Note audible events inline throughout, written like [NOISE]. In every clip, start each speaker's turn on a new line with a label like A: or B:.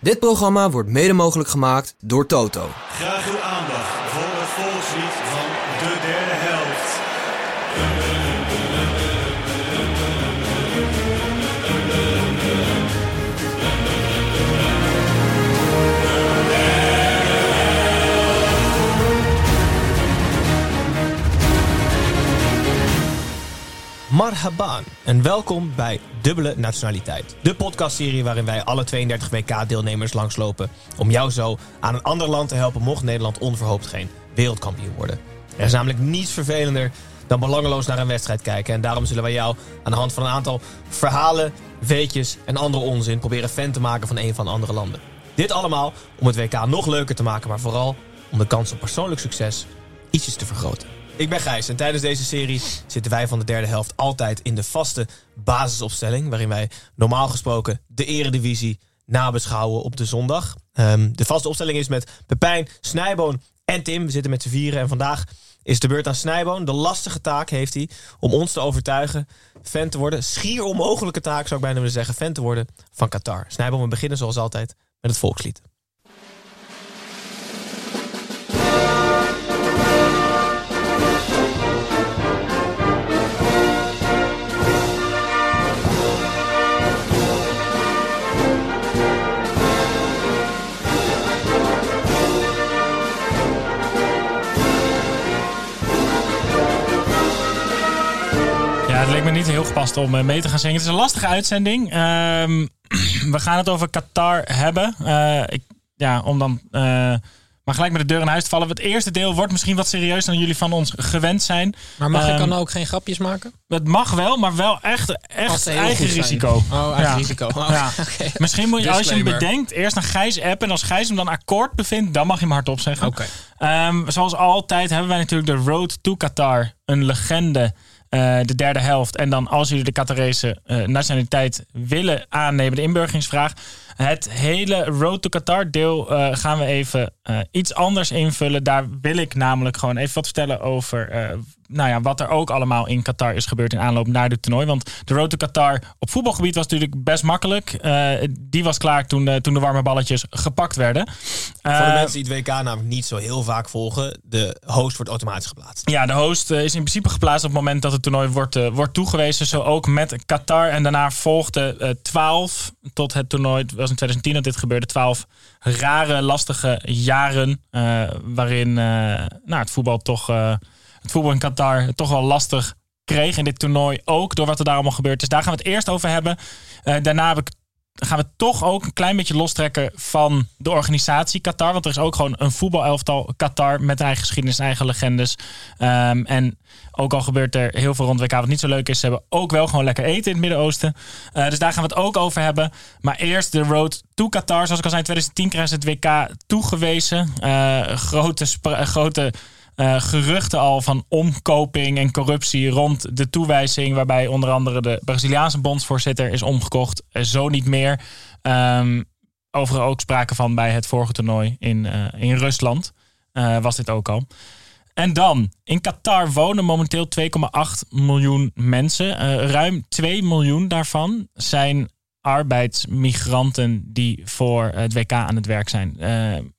A: Dit programma wordt mede mogelijk gemaakt door Toto.
B: Graag uw aandacht voor het volkslied van de derde
C: Marhaban en welkom bij Dubbele Nationaliteit. De podcastserie waarin wij alle 32 WK-deelnemers langslopen... om jou zo aan een ander land te helpen mocht Nederland onverhoopt geen wereldkampioen worden. Er is namelijk niets vervelender dan belangeloos naar een wedstrijd kijken. En daarom zullen wij jou aan de hand van een aantal verhalen, weetjes en andere onzin... proberen fan te maken van een van de andere landen. Dit allemaal om het WK nog leuker te maken, maar vooral om de kans op persoonlijk succes ietsjes te vergroten. Ik ben Gijs en tijdens deze serie zitten wij van de derde helft altijd in de vaste basisopstelling. Waarin wij normaal gesproken de eredivisie nabeschouwen op de zondag. Ehm, de vaste opstelling is met Pepijn, Snijboon en Tim. We zitten met z'n vieren en vandaag is de beurt aan Snijboon. De lastige taak heeft hij om ons te overtuigen fan te worden. Schier onmogelijke taak zou ik bijna willen zeggen. Fan te worden van Qatar. Snijboon, we beginnen zoals altijd met het volkslied.
D: Me niet heel gepast om eh, mee te gaan zingen. Het is een lastige uitzending. Ehm, [CLEARS THROAT] we gaan het over Qatar hebben. Eh, ik, ja, om dan eh, maar gelijk met de deur in huis te vallen. Het eerste deel wordt misschien wat serieuzer dan jullie van ons gewend zijn.
E: Maar mag ik
D: Ehm,
E: dan ook geen grapjes maken?
D: Het mag wel, maar wel echt, echt eigen risico.
E: Oh, eigen
D: Ja.
E: risico. Oh,
D: Ja. [LAUGHS]
E: oké.
D: Misschien moet je, als je hem bedenkt, eerst naar Gijs appen. En als Gijs hem dan akkoord bevindt, dan mag je hem hardop zeggen.
E: Oké.
D: Ehm, zoals altijd hebben wij natuurlijk de Road to Qatar. Een legende. Eh, de derde helft. En dan als jullie de Qatarese eh, nationaliteit willen aannemen, de inburgeringsvraag. Het hele Road to Qatar deel eh, gaan we even iets anders invullen. Daar wil ik namelijk gewoon even wat vertellen over nou ja, wat er ook allemaal in Qatar is gebeurd in aanloop naar dit toernooi. Want de Road to Qatar op voetbalgebied was natuurlijk best makkelijk. Eh, die was klaar toen, de- toen de warme balletjes gepakt werden.
C: Voor de
D: Eh,
C: mensen die het WK namelijk niet zo heel vaak volgen, de host wordt automatisch geplaatst.
D: Ja, de host eh, is in principe geplaatst op het moment dat het toernooi wordt, eh, wordt toegewezen. Zo ook met Qatar. En daarna volgde eh 12 tot het toernooi. Het was in 2010 dat dit gebeurde. 12 rare, lastige jaren. eh, waarin eh, nou, het voetbal toch. eh, voetbal in Qatar toch wel lastig kreeg. In dit toernooi ook. Door wat er daar allemaal gebeurd is. Daar gaan we het eerst over hebben. Eh, daarna gaan we toch ook een klein beetje lostrekken van de organisatie Qatar. Want er is ook gewoon een voetbalelftal Qatar met eigen geschiedenis, eigen legendes. Ehm, en ook al gebeurt er heel veel rond WK wat niet zo leuk is, ze hebben ook wel gewoon lekker eten in het Midden-Oosten. Eh, dus daar gaan we het ook over hebben. Maar eerst de road to Qatar. Zoals ik al zei, in 2010 kregen ze het WK toegewezen. Eh, grote, grote eh, geruchten al van omkoping en corruptie rond de toewijzing. Waarbij onder andere de Braziliaanse bondsvoorzitter is omgekocht. Eh, zo niet meer. Ehm overigens ook sprake van bij het vorige toernooi in, eh, in Rusland. Was dit ook al. En dan, in Qatar wonen momenteel 2,8 miljoen mensen. Ruim 2 miljoen daarvan zijn arbeidsmigranten die voor het WK aan het werk zijn.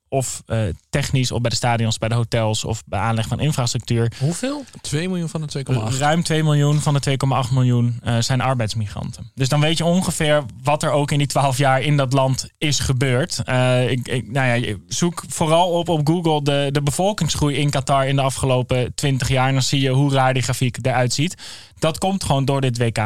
D: Eh, of eh, technisch, of bij de stadions, bij de hotels, of bij aanleg van infrastructuur.
E: Hoeveel?
F: 2 miljoen van de 2,8.
D: Ruim 2 miljoen van de 2,8 miljoen eh, zijn arbeidsmigranten. Dus dan weet je ongeveer wat er ook in die 12 jaar in dat land is gebeurd. Eh, ik, ik, nou ja, zoek vooral op op Google de, de bevolkingsgroei in Qatar in de afgelopen 20 jaar. En dan zie je hoe raar die grafiek eruit ziet. Dat komt gewoon door dit WK.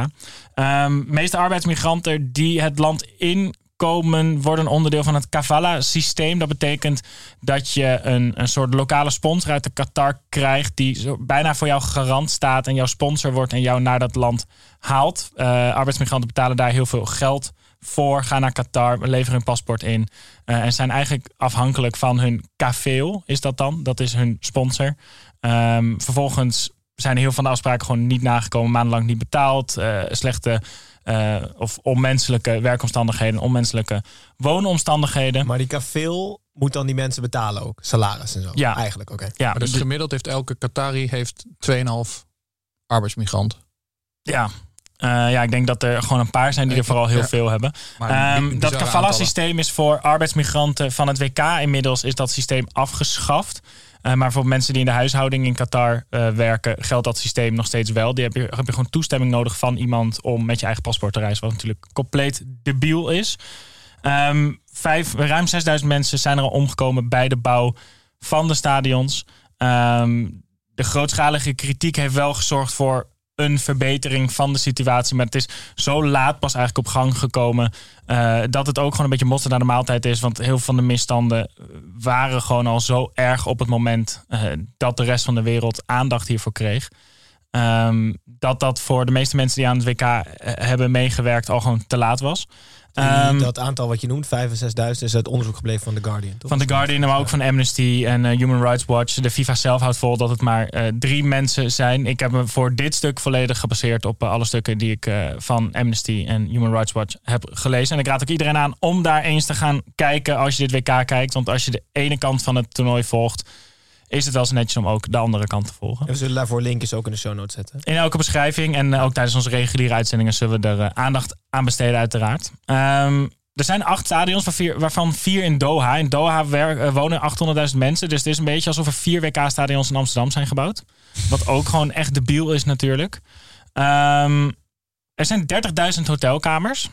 D: Ehm meeste arbeidsmigranten die het land in komen worden onderdeel van het Kavala-systeem. Dat betekent dat je een, een soort lokale sponsor uit de Qatar krijgt... die zo bijna voor jou garant staat en jouw sponsor wordt... en jou naar dat land haalt. Eh, arbeidsmigranten betalen daar heel veel geld voor. Gaan naar Qatar, leveren hun paspoort in... eh, en zijn eigenlijk afhankelijk van hun kafeel, is dat dan. Dat is hun sponsor. Ehm, vervolgens zijn heel veel van de afspraken gewoon niet nagekomen, maandenlang niet betaald, eh, slechte eh, of onmenselijke werkomstandigheden, onmenselijke woonomstandigheden.
C: Maar die kafeel moet dan die mensen betalen ook. Salaris en zo.
D: Ja.
C: Eigenlijk, oké.
D: ja,
F: Maar dus
D: de-
F: gemiddeld heeft elke Qatari heeft 2,5 arbeidsmigrant.
D: ja. Eh, ja, ik denk dat er gewoon een paar zijn die er vooral heel
E: Ja.
D: veel hebben. Ehm, dat kafala-systeem is voor arbeidsmigranten van het WK. Inmiddels is dat systeem afgeschaft. Eh, maar voor mensen die in de huishouding in Qatar eh, werken, geldt dat systeem nog steeds wel. Die heb je, heb je gewoon toestemming nodig van iemand om met je eigen paspoort te reizen. Wat natuurlijk compleet debiel is. Ehm, vijf, ruim 6000 mensen zijn er al omgekomen bij de bouw van de stadions. Ehm, de grootschalige kritiek heeft wel gezorgd voor een verbetering van de situatie. Maar het is zo laat pas eigenlijk op gang gekomen. eh, dat het ook gewoon een beetje motten naar de maaltijd is. Want heel veel van de misstanden waren gewoon al zo erg op het moment eh, dat de rest van de wereld aandacht hiervoor kreeg. Ehm, dat dat voor de meeste mensen die aan het WK eh, hebben meegewerkt al gewoon te laat was. Ehm,
C: dat aantal wat je noemt, 5 en 6.000, is uit onderzoek gebleven van The Guardian. Toch?
D: van The Guardian, maar ook van Amnesty en eh, Human Rights Watch. De FIFA zelf houdt vol dat het maar eh, drie mensen zijn. Ik heb me voor dit stuk volledig gebaseerd op eh, alle stukken die ik van Amnesty en Human Rights Watch heb gelezen. En ik raad ook iedereen aan om daar eens te gaan kijken als je dit WK kijkt. Want als je de ene kant van het toernooi volgt, is het wel eens netjes om ook de andere kant te volgen.
C: En we zullen daarvoor linkjes ook in de show notes zetten.
D: In elke beschrijving en eh, ook tijdens onze reguliere uitzendingen zullen we er eh, aandacht aan besteden, uiteraard. Ehm, er zijn acht stadions, waar vier- waarvan vier in Doha. In Doha eh, wonen 800.000 mensen. Dus het is een beetje alsof er vier WK-stadions in Amsterdam zijn gebouwd. Wat ook gewoon echt debiel is natuurlijk. Ehm, er zijn 30.000 hotelkamers.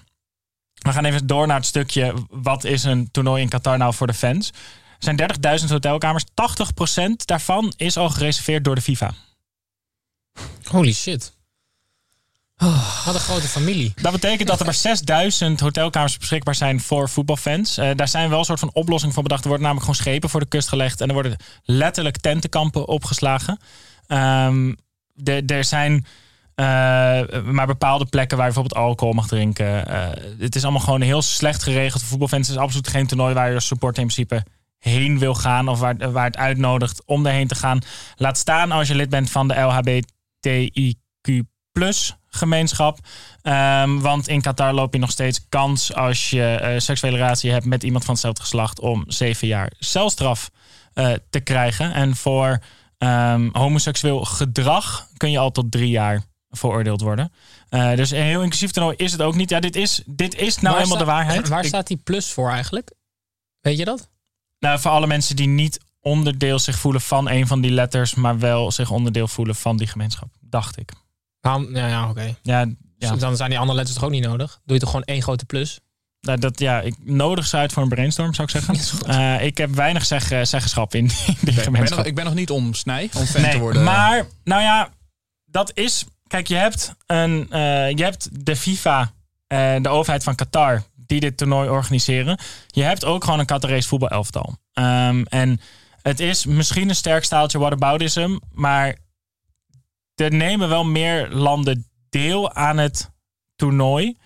D: We gaan even door naar het stukje... wat is een toernooi in Qatar nou voor de fans? Er zijn 30.000 hotelkamers. 80% daarvan is al gereserveerd door de FIFA.
F: Holy shit. Wat een grote familie.
D: Dat betekent dat er maar 6000 hotelkamers beschikbaar zijn voor voetbalfans. Eh, daar zijn wel een soort van oplossing voor bedacht. Er worden namelijk gewoon schepen voor de kust gelegd. En er worden letterlijk tentenkampen opgeslagen. Ehm, er zijn eh, maar bepaalde plekken waar je bijvoorbeeld alcohol mag drinken. Eh, het is allemaal gewoon heel slecht geregeld. Voor voetbalfans Het is absoluut geen toernooi waar je als supporter in principe heen wil gaan. Of waar, waar het uitnodigt om erheen te gaan. Laat staan als je lid bent van de LHBTIQ gemeenschap. Ehm, want in Qatar loop je nog steeds kans als je eh, seksuele relatie hebt met iemand van hetzelfde geslacht om zeven jaar celstraf eh, te krijgen. En voor ehm, homoseksueel gedrag kun je al tot drie jaar veroordeeld worden. Eh, dus een heel inclusief toernooi is het ook niet. Ja, dit is, dit is nou eenmaal de waarheid.
F: Waar staat die plus voor eigenlijk? Weet je dat?
D: Nou, voor alle mensen die niet onderdeel zich voelen van een van die letters, maar wel zich onderdeel voelen van die gemeenschap, dacht ik.
F: Waarom? Ja, ja oké.
D: Ja, ja.
F: Dus Dan zijn die andere letters toch ook niet nodig? Doe je toch gewoon één grote plus?
D: Nou, dat, ja, ik nodig ze uit voor een brainstorm, zou ik zeggen. [LAUGHS] Eh, ik heb weinig zeg, eh, zeggenschap in die
E: Ik ben,
D: gemeenschap.
E: nog, ik ben nog niet om snij, om fan
D: nee,
E: te worden.
D: maar, nou ja, dat is... Kijk, je hebt, een, eh, je hebt de FIFA, eh, de overheid van Qatar, die dit toernooi organiseren. Je hebt ook gewoon een Qatarese voetbalelftal. Ehm, en het is misschien een sterk staaltje whataboutism, maar er nemen wel meer landen deel aan het toernooi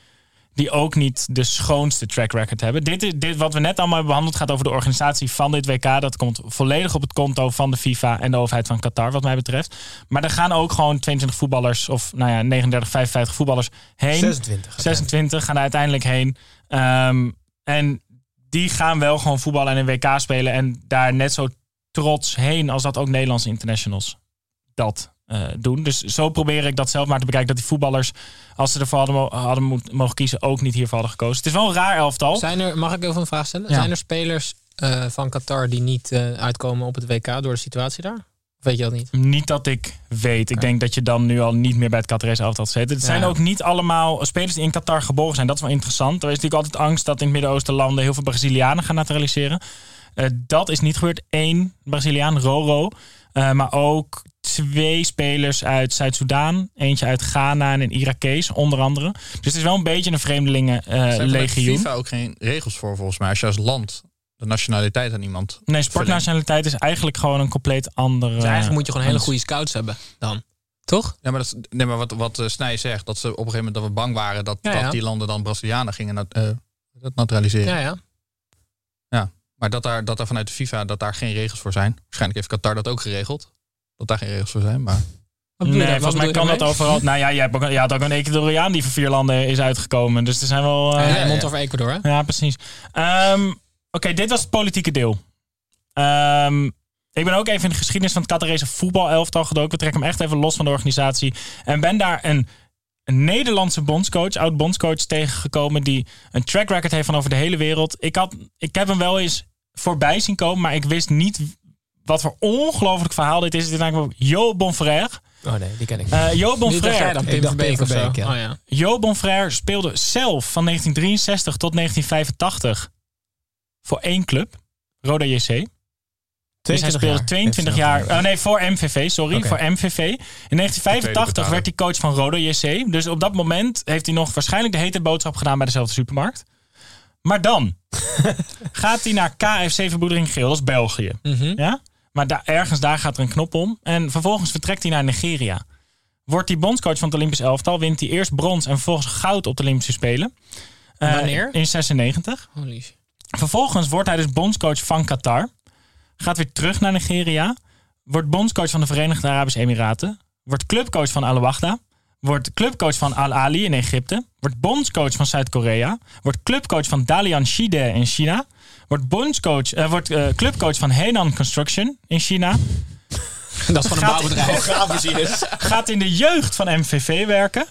D: die ook niet de schoonste track record hebben. Dit, is- dit, wat we net allemaal hebben behandeld gaat over de organisatie van dit WK. Dat komt volledig op het konto van de FIFA en de overheid van Qatar, wat mij betreft. Maar er gaan ook gewoon 22 voetballers, of nou ja, 39, 55 voetballers heen.
C: 26.
D: 26 gaan er uiteindelijk heen. Ehm, en die gaan wel gewoon voetballen en een WK spelen. En daar net zo trots heen als dat ook Nederlandse internationals dat eh, doen. Dus zo probeer ik dat zelf maar te bekijken. Dat die voetballers, als ze ervoor hadden, hadden mo- mogen kiezen, ook niet hiervoor hadden gekozen. Het is wel een raar elftal.
F: Zijn er, mag ik even een vraag stellen?
D: Ja.
F: Zijn er spelers eh, van Qatar die niet eh, uitkomen op het WK door de situatie daar? Of weet je dat niet?
D: Niet dat ik weet. Ik denk dat je dan nu al niet meer bij het Qatarese elftal zit. Het zijn ook niet allemaal spelers die in Qatar geboren zijn. Dat is wel interessant. Er is natuurlijk altijd angst dat in het Midden-Oosten landen heel veel Brazilianen gaan naturaliseren. Dat is niet gebeurd. Eén Braziliaan, Roro. Maar ook twee spelers uit Zuid-Soedan. Eentje uit Ghana en een Irakees, onder andere. Dus het is wel een beetje een vreemdelingen
E: zijn vanuit
D: legioen.
E: FIFA ook geen regels voor volgens mij. Als je als land de nationaliteit aan iemand...
D: Nee, sportnationaliteit is eigenlijk gewoon een compleet andere...
F: Dus eigenlijk moet je gewoon hele goede scouts hebben dan. Toch?
E: Ja, maar, dat is, nee, maar wat, wat eh, Snij zegt, dat ze op een gegeven moment dat we bang waren dat,
F: Ja, ja.
E: dat die landen dan Brazilianen gingen nat- eh, dat naturaliseren.
F: Ja, ja.
E: Maar dat daar, dat daar vanuit de FIFA dat daar geen regels voor zijn. Waarschijnlijk heeft Qatar dat ook geregeld. Dat daar geen regels voor zijn. Maar
F: je
D: Nee, volgens mij kan
F: je
D: dat overal. Nou ja, jij hebt ook, je had ook een Ecuadoriaan die van vier landen is uitgekomen. Dus er zijn wel.
E: ja, ja.
F: Mond over Ecuador, hè?
D: ja, precies. Ehm, Oké, dit was het politieke deel. Ehm, ik ben ook even in de geschiedenis van het Qatarese voetbalelftal gedoken. We trekken hem echt even los van de organisatie. En ben daar een een Nederlandse bondscoach, oud bondscoach tegengekomen die een track record heeft van over de hele wereld. Ik, had, ik heb hem wel eens voorbij zien komen, maar ik wist niet wat voor ongelooflijk verhaal dit is. Dit is eigenlijk Jo Bonfrère.
C: Oh nee, die ken ik niet.
D: Eh Jo Bonfrère.
F: dan Verbeek of zo.
C: Ja.
F: Oh ja.
D: Jo Bonfrère speelde zelf van 1963 tot 1985 voor één club, Roda JC. Dus hij speelde 22 jaar. Oh nee, voor MVV, sorry. Voor MVV. In 1985
E: betalen.
D: werd hij coach van Roda JC. Dus op dat moment heeft hij nog waarschijnlijk de hete boodschap gedaan bij dezelfde supermarkt. Maar dan [LAUGHS] gaat hij naar KFC Verboedering Geel, dat is België.
F: Mhm.
D: Ja? Maar daar, ergens daar gaat er een knop om. En vervolgens vertrekt hij naar Nigeria. Wordt hij bondscoach van het Olympisch elftal. Wint hij eerst brons en vervolgens goud op de Olympische Spelen. Eh,
F: Wanneer?
D: In 96.
F: Holy.
D: Vervolgens wordt hij dus bondscoach van Qatar. Gaat weer terug naar Nigeria. Wordt bondscoach van de Verenigde Arabische Emiraten. Wordt clubcoach van Al Wahda. Wordt clubcoach van Al Ali in Egypte. Wordt bondscoach van Zuid-Korea. Wordt clubcoach van Dalian Shide in China. Wordt, bondscoach, eh, wordt eh, clubcoach van Henan Construction in China.
F: Dat is van een bouwbedrijf.
D: Gaat in de jeugd van MVV werken.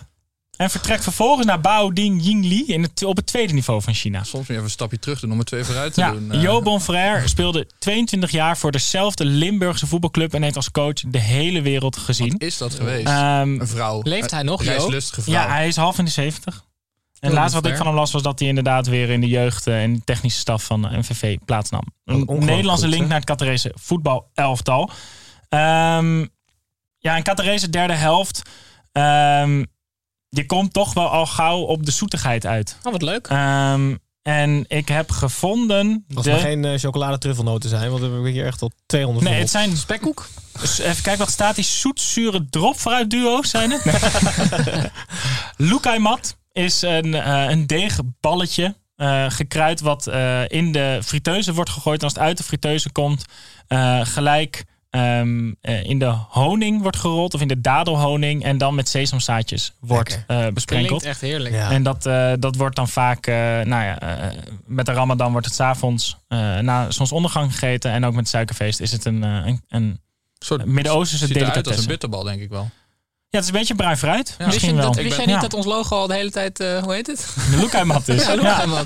D: En vertrekt vervolgens naar Baoding Yingli in het, op het tweede niveau van China.
E: Soms moet je even een stapje terug doen om er twee vooruit te
D: Ja,
E: doen. eh.
D: Jo Bonfrère speelde 22 jaar voor dezelfde Limburgse voetbalclub en heeft als coach de hele wereld gezien.
E: Wat is dat geweest?
D: Ehm,
E: een vrouw.
F: Leeft hij nog,
E: Een
F: Jo?
E: vrouw.
D: ja, hij is half in de 70. En
F: Jo
D: laatst wat ik van hem las was dat hij inderdaad weer in de jeugd eh, en de technische staf van eh, MVV plaatsnam. Een
C: ongelooflijk
D: Nederlandse
C: goed,
D: link naar het Catarese voetbalelftal. Ehm ja, en Catarese derde helft. ehm je komt toch wel al gauw op de zoetigheid uit.
F: Oh, wat leuk.
D: Ehm, en ik heb gevonden.
C: Als
D: de...
C: er geen uh, chocolade-truffelnoten zijn, want dan heb ik hier echt al 200
D: Nee, het zijn
F: Spekkoek?
D: Dus even kijken, wat staat die zoetzure dropfruit duo's zijn het? [LAUGHS] Loekaimat is een, eh, een deegballetje. eh, gekruid wat eh, in de friteuse wordt gegooid. En als het uit de friteuse komt, eh, gelijk ehm, eh, in de honing wordt gerold. Of in de dadelhoning. En dan met sesamzaadjes wordt eh, besprenkeld.
F: Klinkt echt heerlijk.
C: Ja.
D: En dat, eh, dat wordt dan vaak, eh, nou ja, eh, met de Ramadan wordt het s'avonds uh, na zonsondergang gegeten. En ook met het suikerfeest is het een, uh, een, een
E: soort
D: Midden-Oosterse
E: ziet eruit als
D: delicatesse.
E: een bitterbal, denk ik wel.
D: Ja, het is een beetje bruin fruit.
E: Ja.
F: Wist,
D: Misschien
F: je,
D: wel.
F: wist
E: ben-
F: jij niet
D: ja.
F: dat ons logo al de hele tijd, eh, hoe heet het?
D: De Loekaimat is.
F: Ja.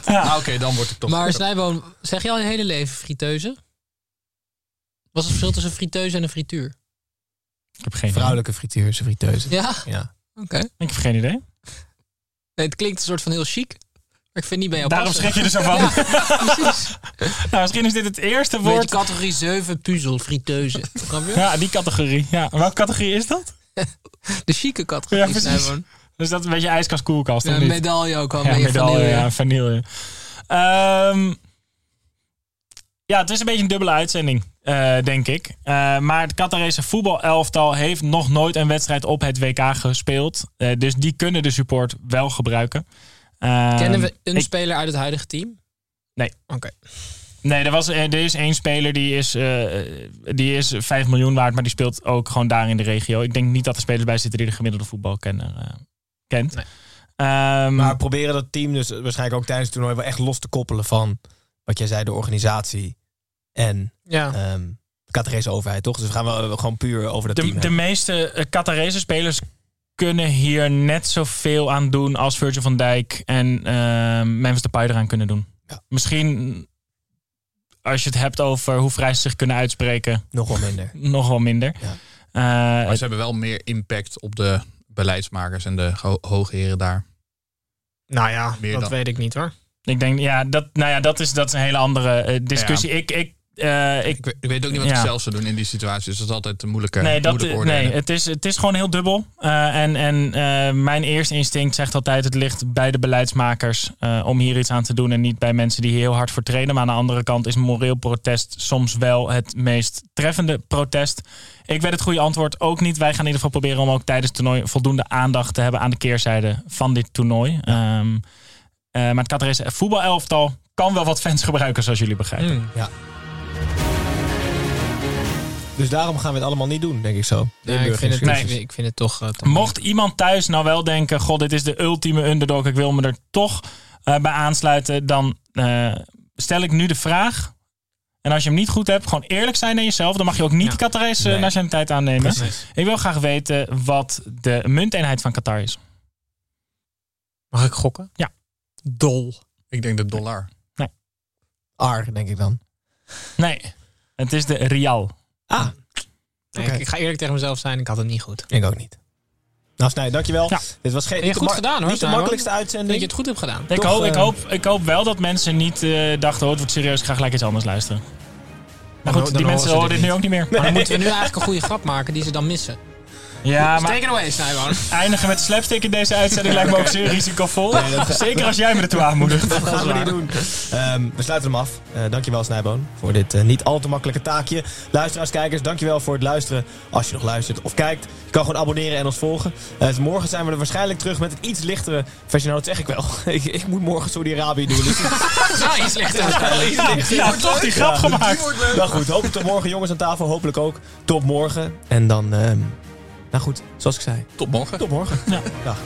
D: Ja.
E: Ah, Oké, dan wordt het toch.
F: Maar Snijboon, zeg je al je hele leven friteuse? Wat is het verschil tussen friteuse en een frituur?
D: Ik heb geen idee.
C: Vrouwelijke frituurse friteuse.
F: Ja,
C: Ja.
F: oké.
D: Ik heb geen idee.
F: Nee, het klinkt een soort van heel chic. Maar ik vind niet bij jou
D: Daarom
F: passen.
D: schrik je er zo van. [LAUGHS]
F: Ja, precies. [LAUGHS]
D: Nou, misschien is dit het eerste
F: Een beetje
D: woord.
F: categorie 7 puzzel. Snap je?
D: Ja, die categorie. Ja. Welke categorie is dat?
F: De chique categorie.
D: Ja, precies. Dus dat is een beetje ijskast koelkast,
F: Ja,
D: of
F: een
D: niet?
F: medaille ook al.
D: Ja, medaille,
F: vanille.
D: ja, vanille. Ehm, ja, het is een beetje een dubbele uitzending, eh, denk ik. Eh, maar het Qatarese voetbalelftal heeft nog nooit een wedstrijd op het WK gespeeld. Eh, dus die kunnen de support wel gebruiken. Ehm,
F: Kennen we een
D: ik-
F: speler uit het huidige team?
D: Nee.
F: Oké.
D: Nee, er, was, er is één speler die is, eh, die is 5 miljoen waard, maar die speelt ook gewoon daar in de regio. Ik denk niet dat er spelers bij zitten die de gemiddelde voetbalkenner eh, kent.
F: Nee.
D: Ehm,
C: Maar proberen dat team dus waarschijnlijk ook tijdens het toernooi wel echt los te koppelen van wat jij zei, de organisatie en
F: Ja.
C: ehm de Qatarese overheid, toch? Dus we gaan wel gewoon puur over dat
D: de,
C: team.
D: de meeste eh, Qatarese spelers kunnen hier net zoveel aan doen als Virgil van Dijk en eh, Memphis Depay eraan kunnen doen.
C: Ja.
D: Misschien als je het hebt over hoe vrij ze zich kunnen uitspreken,
C: Nog wel minder. [LAUGHS]
D: nog wel minder.
C: Ja.
D: Eh,
E: Maar ze hebben wel meer impact op de beleidsmakers en de ho- hoge heren daar.
F: Nou ja,
E: Meer
F: dat
E: dan.
F: weet ik niet hoor.
D: Ik denk, ja, dat, nou ja, dat is, dat is een hele andere eh, discussie. Ik, ik, eh, ik,
E: Ik, weet- ook niet wat
D: Ja.
E: ik zelf zou doen in die situatie. Dus dat is altijd een moeilijke,
D: nee, dat,
E: moeilijk
D: nee het, is, het is gewoon heel dubbel. Eh, en en eh, mijn eerste instinct zegt altijd: het ligt bij de beleidsmakers eh, om hier iets aan te doen. En niet bij mensen die hier heel hard voor trainen. Maar aan de andere kant is moreel protest soms wel het meest treffende protest. Ik weet het goede antwoord ook niet. Wij gaan in ieder geval proberen om ook tijdens het toernooi voldoende aandacht te hebben aan de keerzijde van dit toernooi. Ehm, eh, maar het Qatarese voetbalelftal kan wel wat fans gebruiken, zoals jullie begrijpen.
F: Hmm.
C: Dus daarom gaan we het allemaal niet doen, denk ik zo.
F: Nee, ik, vind het, ik, vind het toch... eh,
D: Mocht iemand thuis nou wel denken: God, dit is de ultieme underdog, ik wil me er toch eh, bij aansluiten, dan eh, stel ik nu de vraag. En als je hem niet goed hebt, gewoon eerlijk zijn naar jezelf. Dan mag je ook niet
F: Ja.
D: de Qatarese
C: Nee.
D: nationaliteit aannemen.
C: Precies.
D: Ik wil graag weten wat de munteenheid van Qatar is.
F: Mag ik gokken?
D: Ja.
F: Dol.
E: Ik denk de dollar.
C: R, denk ik dan.
D: Nee, het is de Rial.
C: Ah,
F: Nee,
C: Oké.
F: ik, ik ga eerlijk tegen mezelf zijn, ik had het niet goed.
C: ik ook niet. Nou, Snij, dankjewel.
D: Ja.
C: Dit was geen,
F: goed gedaan, hoor,
C: Niet de makkelijkste
F: denk dat
C: uitzending.
F: je het goed hebt gedaan.
D: Ik
C: Toch,
D: hoop, ik,
C: eh,
D: hoop, ik hoop wel dat mensen niet eh, dachten, oh, het wordt serieus, ik ga gelijk iets anders luisteren. Maar
F: Dan
D: goed, die
F: dan
D: mensen
F: horen dit
D: nu ook niet meer.
F: Maar dan moeten we nu eigenlijk een goede grap maken die ze dan missen.
D: Ja, maar
F: Take it away, Snijboon. [LAUGHS]
D: eindigen met slapstick in deze uitzending lijkt me ook zeer [LAUGHS] risicovol. Zeker als jij me ertoe aanmoedigt. [LAUGHS]
C: Dat gaan we niet doen. Ehm, we sluiten hem af. Eh, dankjewel Snijboon voor dit eh, niet al te makkelijke taakje. Luisteraars, kijkers, dankjewel voor het luisteren. Als je nog luistert of kijkt, je kan gewoon abonneren en ons volgen. Eh, dus morgen zijn we er waarschijnlijk terug met een iets lichtere versie. Nou, dat zeg ik wel. ik, ik moet morgen Saudi-Arabië doen. Dus
F: Nou, iets lichter.
D: Ja, ja, toch die grap gemaakt.
C: nou goed, hopelijk tot morgen jongens aan tafel. Hopelijk ook tot morgen. En dan, ehm, nou goed, zoals ik zei.
E: Tot morgen.
C: Tot morgen.
D: Ja. [LAUGHS]
C: Dag.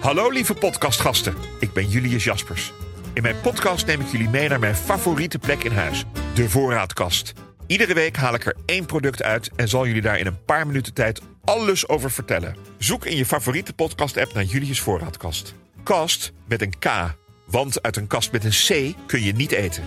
G: Hallo lieve podcastgasten, ik ben Julius Jaspers. In mijn podcast neem ik jullie mee naar mijn favoriete plek in huis, de voorraadkast. Iedere week haal ik er één product uit en zal jullie daar in een paar minuten tijd alles over vertellen. Zoek in je favoriete podcast-app naar Julius Voorraadkast. Kast met een K, want uit een kast met een C kun je niet eten.